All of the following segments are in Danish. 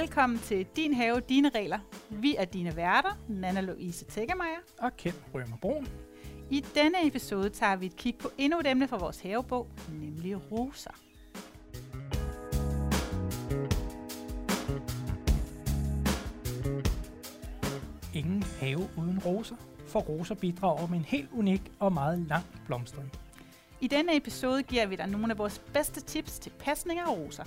Velkommen til Din Have, Dine Regler. Vi er dine værter, Nana Louise Tækkermeier. og Kjeld Rømer Brun. I denne episode tager vi et kig på endnu et emne fra vores havebog, nemlig roser. Ingen have uden roser, for roser bidrager med en helt unik og meget lang blomstring. I denne episode giver vi dig nogle af vores bedste tips til pasning af roser.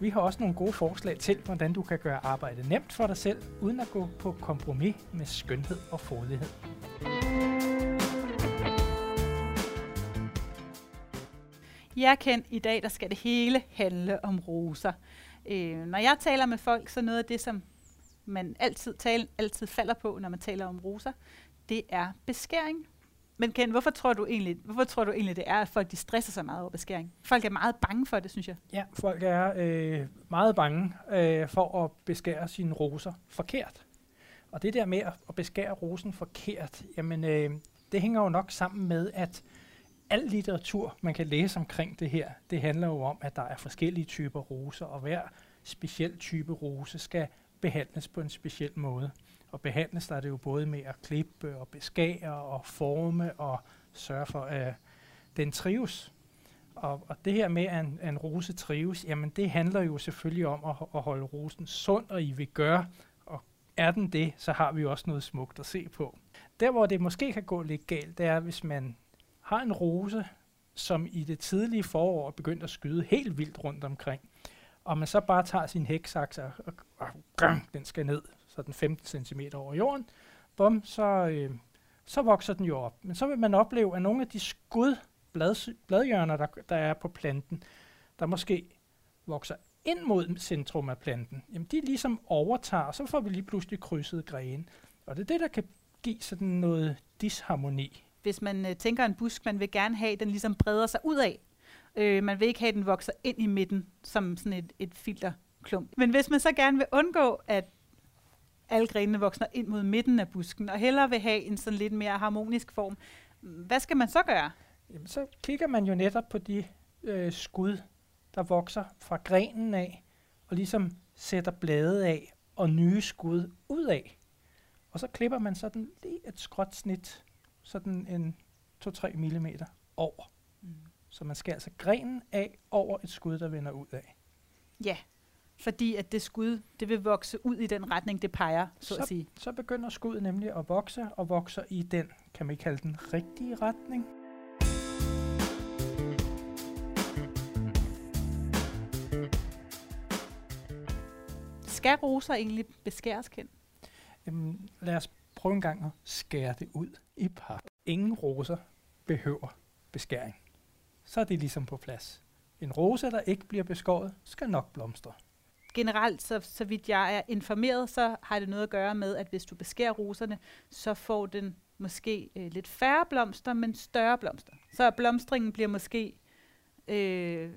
Vi har også nogle gode forslag til, hvordan du kan gøre arbejdet nemt for dig selv, uden at gå på kompromis med skønhed og frodighed. Jeg kendt i dag, der skal det hele handle om roser. Øh, når jeg taler med folk, så noget af det, som man altid, tale, altid falder på, når man taler om roser, det er beskæring. Men Ken, hvorfor tror du egentlig, hvorfor tror du egentlig det er, at folk de stresser sig meget over beskæring? Folk er meget bange for det, synes jeg. Ja, folk er øh, meget bange øh, for at beskære sine roser forkert. Og det der med at, beskære rosen forkert, jamen øh, det hænger jo nok sammen med, at al litteratur, man kan læse omkring det her, det handler jo om, at der er forskellige typer roser, og hver speciel type rose skal behandles på en speciel måde. Og behandles der er det jo både med at klippe og beskære og forme og sørge for, at den trives. Og, og det her med, at en, at en rose trives, jamen det handler jo selvfølgelig om at, at holde rosen sund og i vil gøre. Og er den det, så har vi jo også noget smukt at se på. Der, hvor det måske kan gå lidt galt, det er, hvis man har en rose, som i det tidlige forår er begyndt at skyde helt vildt rundt omkring, og man så bare tager sin hæksaks og, og, og, den skal ned, den 15 cm over jorden, bum, så, øh, så vokser den jo op. Men så vil man opleve, at nogle af de skud blad, bladhjørner, der, der er på planten, der måske vokser ind mod centrum af planten, jamen de ligesom overtager, og så får vi lige pludselig krydset grene. Og det er det, der kan give sådan noget disharmoni. Hvis man øh, tænker en busk, man vil gerne have, at den ligesom breder sig ud af. Øh, man vil ikke have, at den vokser ind i midten, som sådan et, et filterklump. Men hvis man så gerne vil undgå, at alle grenene vokser ind mod midten af busken, og hellere vil have en sådan lidt mere harmonisk form, hvad skal man så gøre? Jamen, så kigger man jo netop på de øh, skud, der vokser fra grenen af, og ligesom sætter blade af, og nye skud ud af. Og så klipper man sådan lige et skråt snit, sådan en 2-3 mm over. Mm. Så man skal altså grenen af over et skud, der vender ud af. Ja, fordi at det skud, det vil vokse ud i den retning, det peger, så, Så- at sige. Så begynder skuddet nemlig at vokse, og vokser i den, kan man kalde den, rigtige retning. Skal roser egentlig beskæres kendt? Jamen, lad os prøve en gang at skære det ud i pap. Ingen roser behøver beskæring. Så er det ligesom på plads. En rose, der ikke bliver beskåret, skal nok blomstre. Generelt, så, så vidt jeg er informeret, så har det noget at gøre med, at hvis du beskærer roserne, så får den måske øh, lidt færre blomster, men større blomster. Så blomstringen bliver måske... Øh,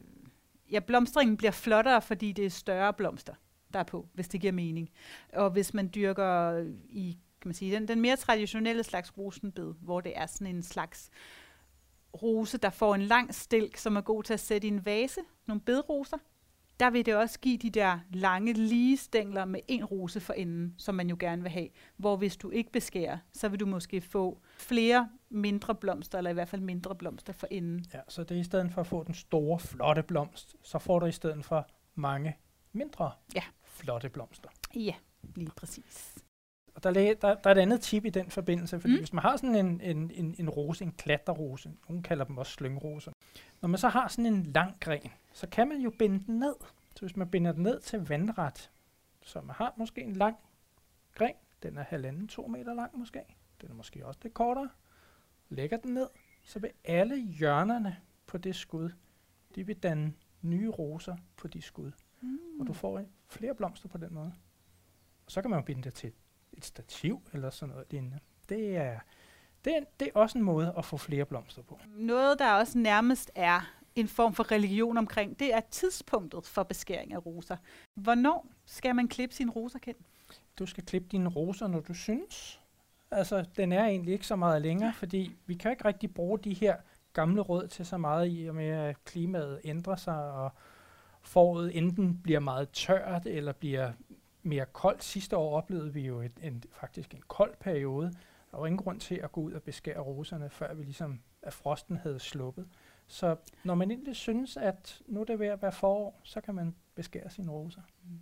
ja, blomstringen bliver flottere, fordi det er større blomster, der er på, hvis det giver mening. Og hvis man dyrker i kan man sige, den, den mere traditionelle slags rosenbed, hvor det er sådan en slags rose, der får en lang stilk, som er god til at sætte i en vase, nogle bedroser, der vil det også give de der lange, lige stængler med en rose for enden, som man jo gerne vil have. Hvor hvis du ikke beskærer, så vil du måske få flere mindre blomster, eller i hvert fald mindre blomster for enden. Ja, så det er i stedet for at få den store, flotte blomst, så får du i stedet for mange mindre Ja. flotte blomster. Ja, lige præcis. Og der, der, der er et andet tip i den forbindelse, fordi Mm. hvis man har sådan en, en, en, en rose, en klatterrose, nogle kalder dem også slyngroser, når man så har sådan en lang gren, så kan man jo binde den ned. Så hvis man binder den ned til vandret, man har måske en lang gren, den er halvanden, to meter lang måske, den er måske også lidt kortere, lægger den ned, så vil alle hjørnerne på det skud, de vil danne nye roser på de skud, Mm. og du får flere blomster på den måde. Og så kan man jo binde det til et stativ eller sådan noget lignende. Det er, det, er, det er også en måde at få flere blomster på. Noget, der også nærmest er en form for religion omkring, det er tidspunktet for beskæring af roser. Hvornår skal man klippe sine roser, kendt? Du skal klippe dine roser, når du synes. Altså, den er egentlig ikke så meget længere, fordi vi kan ikke rigtig bruge de her gamle råd til så meget i og med, at klimaet ændrer sig, og foråret enten bliver meget tørt, eller bliver mere koldt. Sidste år oplevede vi jo et, en, faktisk en kold periode. Der var ingen grund til at gå ud og beskære roserne, før vi ligesom, at frosten havde sluppet. Så når man egentlig synes, at nu er det ved at være forår, så kan man beskære sine roser. Mm.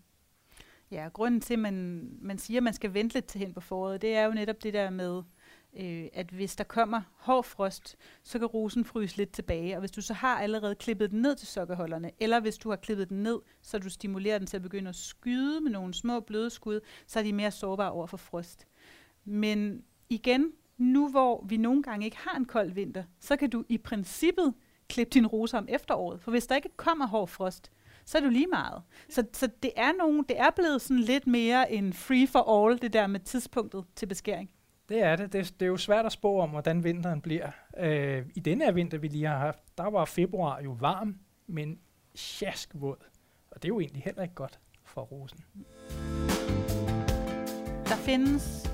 Ja, grunden til, at man, man siger, at man skal vente lidt til hen på foråret, det er jo netop det der med, øh, at hvis der kommer hård frost, så kan rosen fryse lidt tilbage. Og hvis du så har allerede klippet den ned til sokkeholderne, eller hvis du har klippet den ned, så du stimulerer den til at begynde at skyde med nogle små bløde skud, så er de mere sårbare over for frost. Men igen, nu hvor vi nogle gange ikke har en kold vinter, så kan du i princippet klippe din roser om efteråret. For hvis der ikke kommer hård frost, så er du lige meget. Så, så det, er nogen, det er blevet sådan lidt mere en free for all, det der med tidspunktet til beskæring. Det er det. det. Det er jo svært at spå om, hvordan vinteren bliver. Øh, I denne her vinter, vi lige har haft, der var februar jo varm, men sjask våd. Og det er jo egentlig heller ikke godt for rosen. Der findes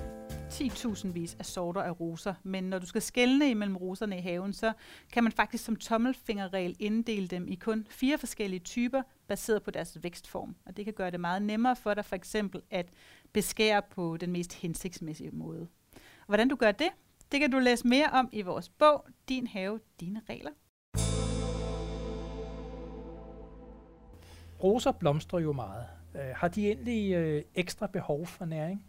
10.000 vis af sorter af roser, men når du skal skelne imellem roserne i haven, så kan man faktisk som tommelfingerregel inddele dem i kun fire forskellige typer, baseret på deres vækstform. Og det kan gøre det meget nemmere for dig for eksempel at beskære på den mest hensigtsmæssige måde. Hvordan du gør det, det kan du læse mere om i vores bog, Din have, dine regler. Roser blomstrer jo meget. Øh, har de egentlig øh, ekstra behov for næring?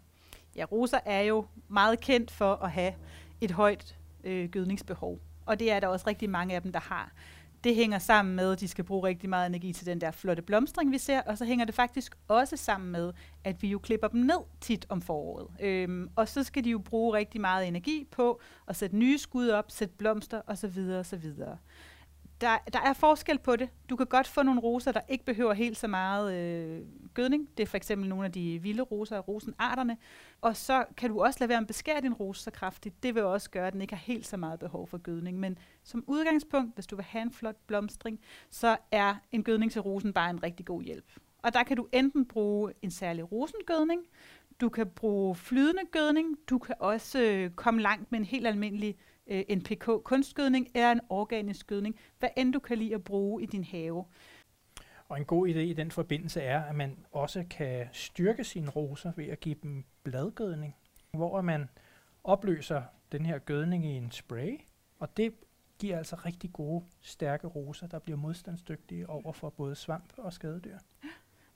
Ja, roser er jo meget kendt for at have et højt øh, gødningsbehov. Og det er der også rigtig mange af dem, der har. Det hænger sammen med, at de skal bruge rigtig meget energi til den der flotte blomstring, vi ser, og så hænger det faktisk også sammen med, at vi jo klipper dem ned tit om foråret. Øhm, og så skal de jo bruge rigtig meget energi på at sætte nye skud op, sætte blomster osv. osv der, der er forskel på det. Du kan godt få nogle roser, der ikke behøver helt så meget øh, gødning. Det er for eksempel nogle af de vilde roser, rosenarterne. Og så kan du også lade være med at beskære din rose så kraftigt. Det vil også gøre, at den ikke har helt så meget behov for gødning. Men som udgangspunkt, hvis du vil have en flot blomstring, så er en gødning til rosen bare en rigtig god hjælp. Og der kan du enten bruge en særlig rosengødning, du kan bruge flydende gødning, du kan også øh, komme langt med en helt almindelig øh, NPK kunstgødning er en organisk gødning, hvad end du kan lide at bruge i din have. Og en god idé i den forbindelse er, at man også kan styrke sine roser ved at give dem bladgødning, hvor man opløser den her gødning i en spray, og det giver altså rigtig gode, stærke roser, der bliver modstandsdygtige over for både svamp og skadedyr.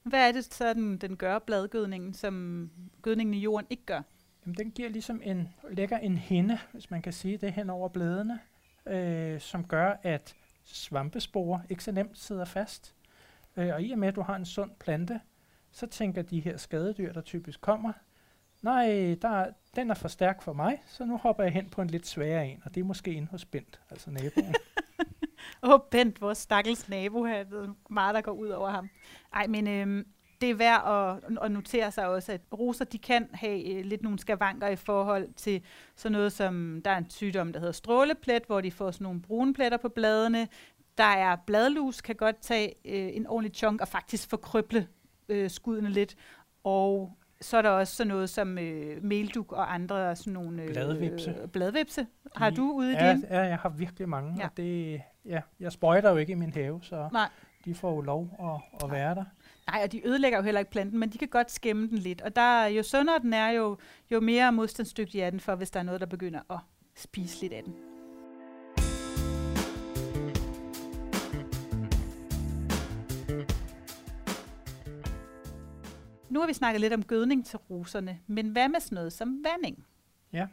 Hvad er det så, den, den gør bladgødningen, som gødningen i jorden ikke gør? Jamen, den giver ligesom en, lægger en hinde, hvis man kan sige det, hen over bladene, øh, som gør, at svampesporer ikke så nemt sidder fast. Øh, og i og med, at du har en sund plante, så tænker de her skadedyr, der typisk kommer, nej, der, den er for stærk for mig, så nu hopper jeg hen på en lidt sværere en, og det er måske inde hos Bent, altså naboen. Åh, oh, Bent, vores stakkels nabo her, det er meget, der går ud over ham. Ej, men øhm, det er værd at, at notere sig også, at roser de kan have øh, lidt nogle skavanker i forhold til sådan noget som, der er en sygdom, der hedder stråleplet, hvor de får sådan nogle brune pletter på bladene. Der er bladlus, kan godt tage øh, en ordentlig chunk og faktisk forkrøble øh, skuddene lidt. Og så er der også sådan noget som øh, melduk og andre sådan nogle... Øh, bladvipse. bladvipse. Har du ude i ja, din? Ja, jeg har virkelig mange. Ja. Og det, ja, jeg sprøjter jo ikke i min have, så Nej. de får jo lov at, at være der. Nej, og de ødelægger jo heller ikke planten, men de kan godt skæmme den lidt. Og der, jo sundere den er, jo, jo mere modstandsdygtig er den for, hvis der er noget, der begynder at spise lidt af den. Nu har vi snakket lidt om gødning til roserne, men hvad med sådan noget som vanding? Ja,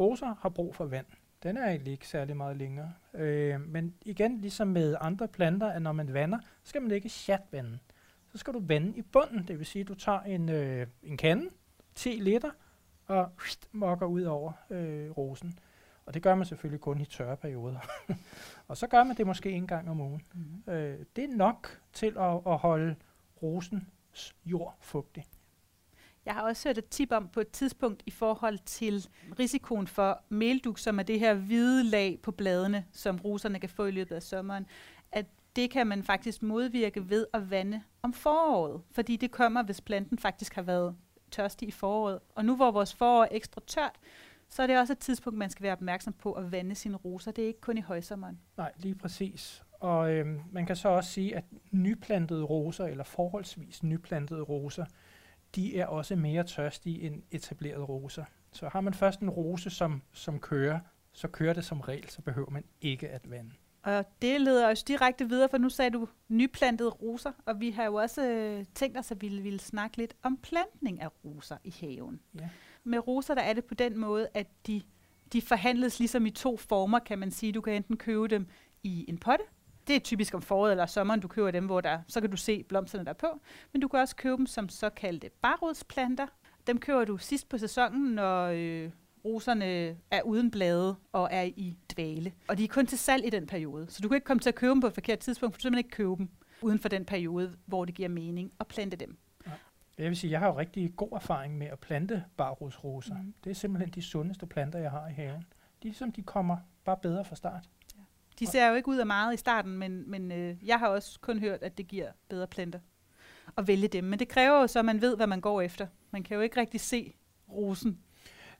roser har brug for vand. Den er egentlig ikke særlig meget længere. Øh, men igen, ligesom med andre planter, at når man vander, skal man ikke chatvande så skal du vande i bunden. Det vil sige, at du tager en, øh, en kande, 10 liter, og mokker ud over øh, rosen. Og det gør man selvfølgelig kun i tørre perioder. og så gør man det måske en gang om ugen. Mm-hmm. Øh, det er nok til at, at holde rosens jord fugtig. Jeg har også hørt et tip om på et tidspunkt i forhold til risikoen for melduk, som er det her hvide lag på bladene, som roserne kan få i løbet af sommeren, det kan man faktisk modvirke ved at vande om foråret, fordi det kommer, hvis planten faktisk har været tørstig i foråret. Og nu hvor vores forår er ekstra tørt, så er det også et tidspunkt, man skal være opmærksom på at vande sine roser. Det er ikke kun i højsommeren. Nej, lige præcis. Og øhm, man kan så også sige, at nyplantede roser, eller forholdsvis nyplantede roser, de er også mere tørstige end etablerede roser. Så har man først en rose, som, som kører, så kører det som regel, så behøver man ikke at vande. Og det leder os direkte videre, for nu sagde du nyplantede roser, og vi har jo også øh, tænkt os, at vi ville snakke lidt om plantning af roser i haven. Ja. Med roser, der er det på den måde, at de, de forhandles ligesom i to former, kan man sige. Du kan enten købe dem i en potte, det er typisk om foråret eller sommeren, du køber dem, hvor der, så kan du se blomsterne der er på. Men du kan også købe dem som såkaldte barrodsplanter. Dem køber du sidst på sæsonen, når øh, roserne er uden blade og er i dvale. Og de er kun til salg i den periode. Så du kan ikke komme til at købe dem på et forkert tidspunkt, for du simpelthen ikke købe dem uden for den periode, hvor det giver mening at plante dem. Jeg vil sige, jeg har jo rigtig god erfaring med at plante barrodsroser. Mhm. Mm. Det er simpelthen de sundeste planter, jeg har i haven. De, som de kommer bare bedre fra start. De ser jo ikke ud af meget i starten, men, men øh, jeg har også kun hørt, at det giver bedre planter at vælge dem. Men det kræver jo så, at man ved, hvad man går efter. Man kan jo ikke rigtig se rosen.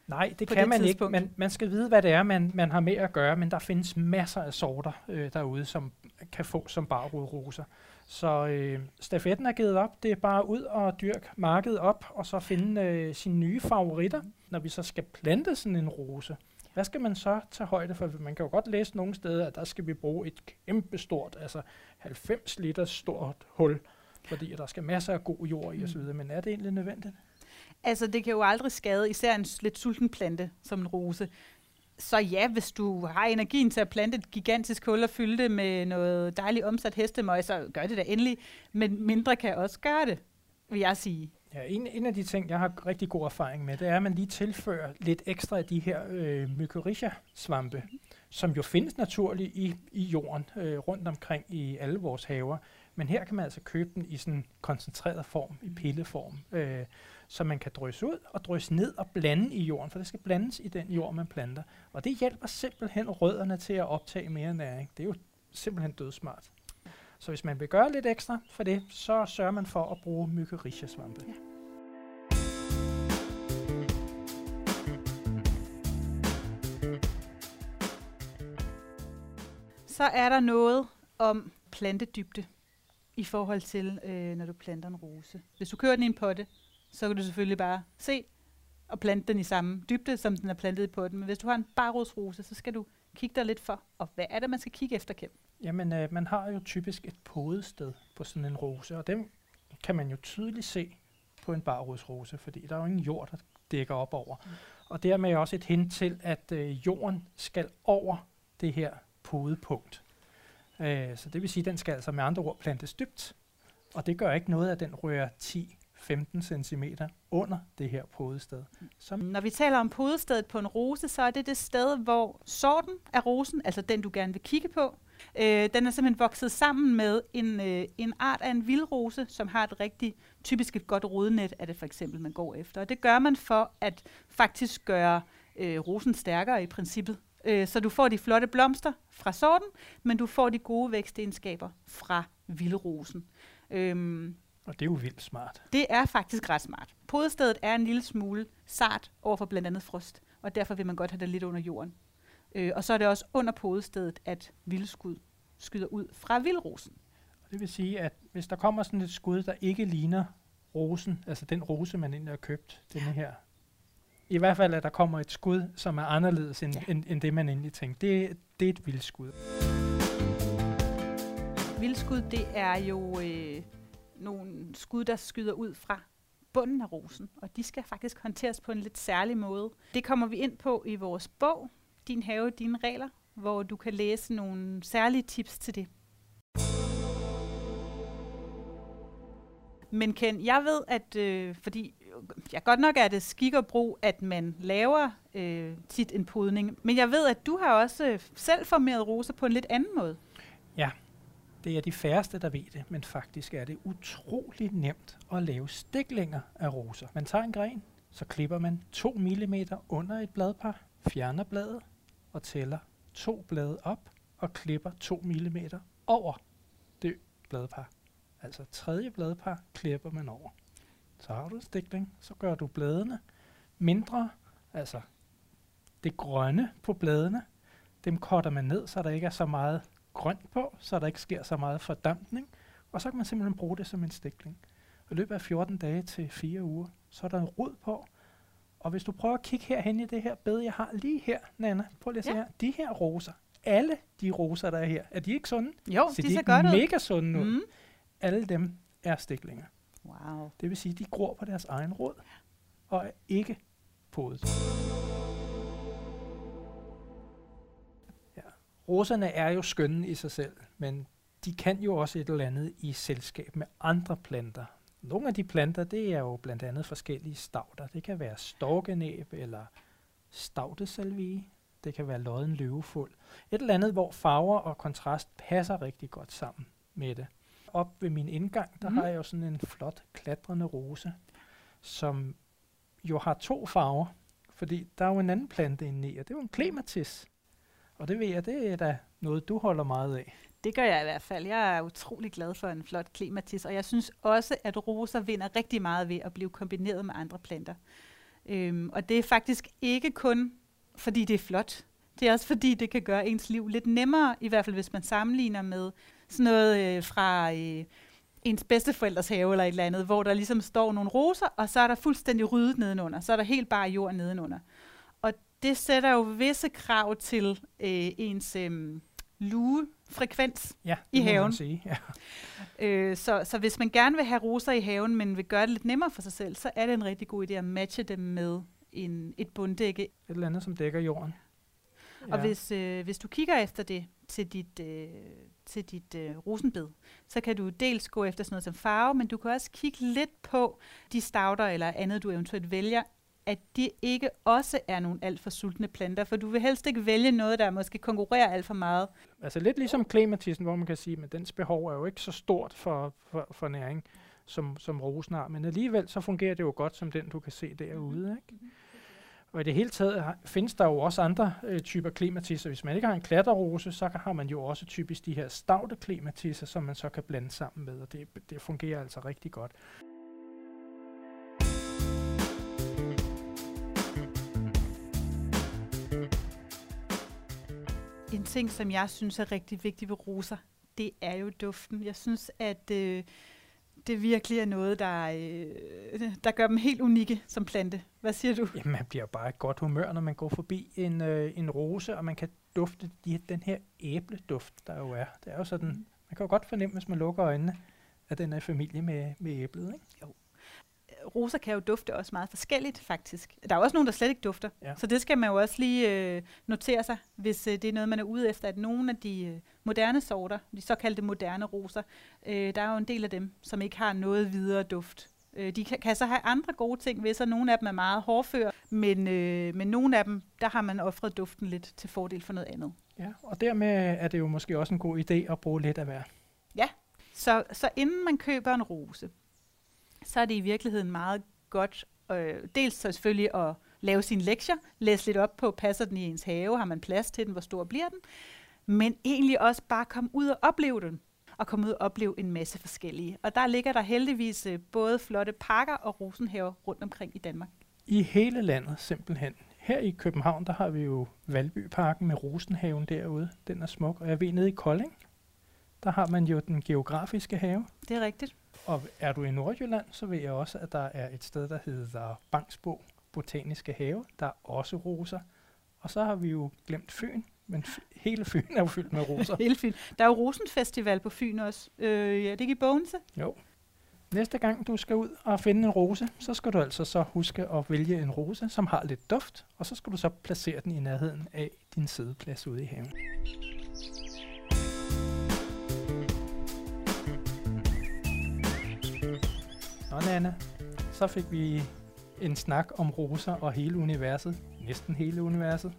Nej, det kan det man tidspunkt. ikke. Man, man skal vide, hvad det er, man, man har med at gøre, men der findes masser af sorter øh, derude, som kan få som barrodroser. Så øh, stafetten er givet op. Det er bare ud og dyrke markedet op, og så finde øh, sine nye favoritter. Når vi så skal plante sådan en rose, hvad skal man så tage højde for? Man kan jo godt læse nogle steder, at der skal vi bruge et kæmpe stort, altså 90 liter stort hul, fordi der skal masser af god jord i osv. Men er det egentlig nødvendigt? Altså, det kan jo aldrig skade, især en lidt sulten plante som en rose. Så ja, hvis du har energien til at plante et gigantisk hul og fylde det med noget dejligt omsat hestemøg, så gør det da endelig. Men mindre kan også gøre det, vil jeg sige. Ja, en, en af de ting, jeg har rigtig god erfaring med, det er, at man lige tilfører lidt ekstra af de her øh, mycorrhiza-svampe, som jo findes naturligt i, i jorden øh, rundt omkring i alle vores haver. Men her kan man altså købe den i sådan koncentreret form, i pilleform, øh, så man kan drysse ud og drysse ned og blande i jorden, for det skal blandes i den jord, man planter. Og det hjælper simpelthen rødderne til at optage mere næring. Det er jo simpelthen dødsmart. Så hvis man vil gøre lidt ekstra for det, så sørger man for at bruge mycorrhiza-svampe. Ja. Så er der noget om plantedybde i forhold til, øh, når du planter en rose. Hvis du kører den i en potte, så kan du selvfølgelig bare se og plante den i samme dybde, som den er plantet i potten. Men hvis du har en barrodsrose, så skal du kigge dig lidt for, og hvad er det, man skal kigge efter, Kim? Jamen, øh, man har jo typisk et podested på sådan en rose, og dem kan man jo tydeligt se på en barrodsrose, fordi der er jo ingen jord, der dækker op over. Mm. Og dermed også et hint til, at øh, jorden skal over det her podepunkt. Øh, så det vil sige, at den skal altså med andre ord plantes dybt, og det gør ikke noget, at den rører 15 cm under det her podested. Som mm. Når vi taler om podestedet på en rose, så er det det sted, hvor sorten af rosen, altså den du gerne vil kigge på, øh, den er simpelthen vokset sammen med en, øh, en art af en vildrose, som har et rigtig typisk et godt rodnet, er det for eksempel, man går efter. Og det gør man for at faktisk gøre øh, rosen stærkere i princippet. Øh, så du får de flotte blomster fra sorten, men du får de gode vækstegenskaber fra vildrosen. Øhm, og det er jo vildt smart. det er faktisk ret smart. Podestedet er en lille smule sart over for blandt andet frost, og derfor vil man godt have det lidt under jorden. Øh, og så er det også under podestedet, at vildskud skyder ud fra vildrosen. Og det vil sige, at hvis der kommer sådan et skud, der ikke ligner rosen, altså den rose, man egentlig har købt, denne her, i hvert fald, at der kommer et skud, som er anderledes end, ja. end, end det, man egentlig tænkte. Det, det er et vildskud. Vildskud, det er jo øh, nogle skud, der skyder ud fra bunden af rosen, og de skal faktisk håndteres på en lidt særlig måde. Det kommer vi ind på i vores bog, Din have, dine regler, hvor du kan læse nogle særlige tips til det. Men Ken, jeg ved, at øh, fordi ja, godt nok er det skik og brug, at man laver øh, tit en podning, men jeg ved, at du har også øh, selv formeret roser på en lidt anden måde. Ja, det er de færreste, der ved det, men faktisk er det utrolig nemt at lave stiklinger af roser. Man tager en gren, så klipper man 2 mm under et bladpar, fjerner bladet og tæller to blade op og klipper 2 mm over det bladpar. Altså tredje bladpar klipper man over. Så har du en stikling, så gør du bladene mindre, altså det grønne på bladene, dem korter man ned, så der ikke er så meget grønt på, så der ikke sker så meget fordampning, og så kan man simpelthen bruge det som en stikling. I løbet af 14 dage til 4 uger, så er der en rod på. Og hvis du prøver at kigge herhen i det her bed, jeg har lige her, Nana, prøv lige at se Ja. her. De her roser, alle de roser, der er her, er de ikke sunde? Jo, Ser de de ser godt ud. mega sunde ud? Mm. Alle dem er stiklinger. Wow. Det vil sige, at de gror på deres egen rod, og er ikke podet. Roserne er jo skønne i sig selv, men de kan jo også et eller andet i selskab med andre planter. Nogle af de planter, det er jo blandt andet forskellige stavter. Det kan være storkenæb eller stavtesalvie. Det kan være lodden løvefuld. Et eller andet, hvor farver og kontrast passer rigtig godt sammen med det. Op ved min indgang, der mm. har jeg jo sådan en flot klatrende rose, som jo har to farver. Fordi der er jo en anden plante inde i, og det er jo en klematis. Og det ved jeg, det er da noget, du holder meget af. Det gør jeg i hvert fald. Jeg er utrolig glad for en flot klematis, og jeg synes også, at roser vinder rigtig meget ved at blive kombineret med andre planter. Øhm, og det er faktisk ikke kun, fordi det er flot. Det er også fordi, det kan gøre ens liv lidt nemmere, i hvert fald hvis man sammenligner med sådan noget øh, fra øh, ens bedsteforældres have eller et eller andet, hvor der ligesom står nogle roser, og så er der fuldstændig ryddet nedenunder. Så er der helt bare jord nedenunder. Det sætter jo visse krav til øh, ens øh, lugefrekvens. Ja, I haven. Sige. Ja. Øh, så, så hvis man gerne vil have roser i haven, men vil gøre det lidt nemmere for sig selv, så er det en rigtig god idé at matche dem med en, et bunddække. Et eller andet, som dækker jorden. Ja. Og hvis, øh, hvis du kigger efter det til dit, øh, til dit øh, rosenbed, så kan du dels gå efter sådan noget som farve, men du kan også kigge lidt på de stauder eller andet, du eventuelt vælger, at de ikke også er nogle alt for sultne planter, for du vil helst ikke vælge noget, der måske konkurrerer alt for meget. Altså lidt ligesom klematisen, hvor man kan sige, at dens behov er jo ikke så stort for, for, for næring, som, som rosen har. Men alligevel så fungerer det jo godt som den, du kan se derude. Ikke? Og i det hele taget har, findes der jo også andre øh, typer klematisser. Hvis man ikke har en klatterrose, så har man jo også typisk de her stavte klematisser, som man så kan blande sammen med, og det, det fungerer altså rigtig godt. En ting, som jeg synes er rigtig vigtig ved roser, det er jo duften. Jeg synes, at øh, det virkelig er noget, der, øh, der gør dem helt unikke som plante. Hvad siger du? Jamen, man bliver bare i godt humør, når man går forbi en, øh, en rose, og man kan dufte de, den her æbleduft, der jo er. Det er jo sådan, man kan jo godt fornemme, hvis man lukker øjnene, at den er i familie med, med æblet. Ikke? Roser kan jo dufte også meget forskelligt, faktisk. Der er også nogen, der slet ikke dufter. Ja. Så det skal man jo også lige øh, notere sig, hvis øh, det er noget, man er ude efter, at nogle af de øh, moderne sorter, de såkaldte moderne roser, øh, der er jo en del af dem, som ikke har noget videre duft. Øh, de kan, kan så have andre gode ting ved sig. Nogle af dem er meget hårdfør, men, øh, men nogle af dem, der har man offret duften lidt til fordel for noget andet. Ja, og dermed er det jo måske også en god idé at bruge lidt af hver. Så, så inden man køber en rose, så er det i virkeligheden meget godt, øh, dels så selvfølgelig at lave sine lektier, læse lidt op på, passer den i ens have, har man plads til den, hvor stor bliver den, men egentlig også bare komme ud og opleve den, og komme ud og opleve en masse forskellige. Og der ligger der heldigvis øh, både flotte parker og rosenhaver rundt omkring i Danmark. I hele landet simpelthen. Her i København, der har vi jo Valbyparken med Rosenhaven derude. Den er smuk. Og jeg ved, nede i Kolding, der har man jo den geografiske have. Det er rigtigt. Og er du i Nordjylland, så ved jeg også, at der er et sted, der hedder Bangsbo Botaniske Have. Der er også roser. Og så har vi jo glemt Fyn, men hele Fyn er jo fyldt med roser. Helt fint. Der er jo Rosenfestival på Fyn også. Øh, ja, det er ikke i Bogense. Jo. Næste gang du skal ud og finde en rose, så skal du altså så huske at vælge en rose, som har lidt duft, og så skal du så placere den i nærheden af din sædeplads ude i haven. Nå Nana, så fik vi en snak om roser og hele universet. Næsten hele universet.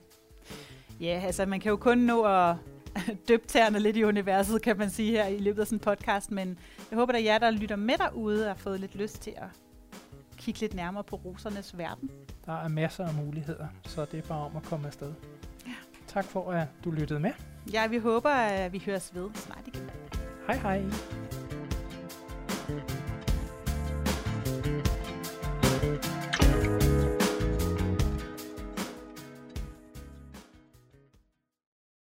Ja, altså man kan jo kun nå at døbe tæerne lidt i universet, kan man sige her i løbet af sådan en podcast, men jeg håber, at jer, der lytter med derude, har fået lidt lyst til at kigge lidt nærmere på rosernes verden. Der er masser af muligheder, så det er bare om at komme afsted. Tak for, at du lyttede med. Ja, vi håber, at vi høres ved snart igen. Hej hej.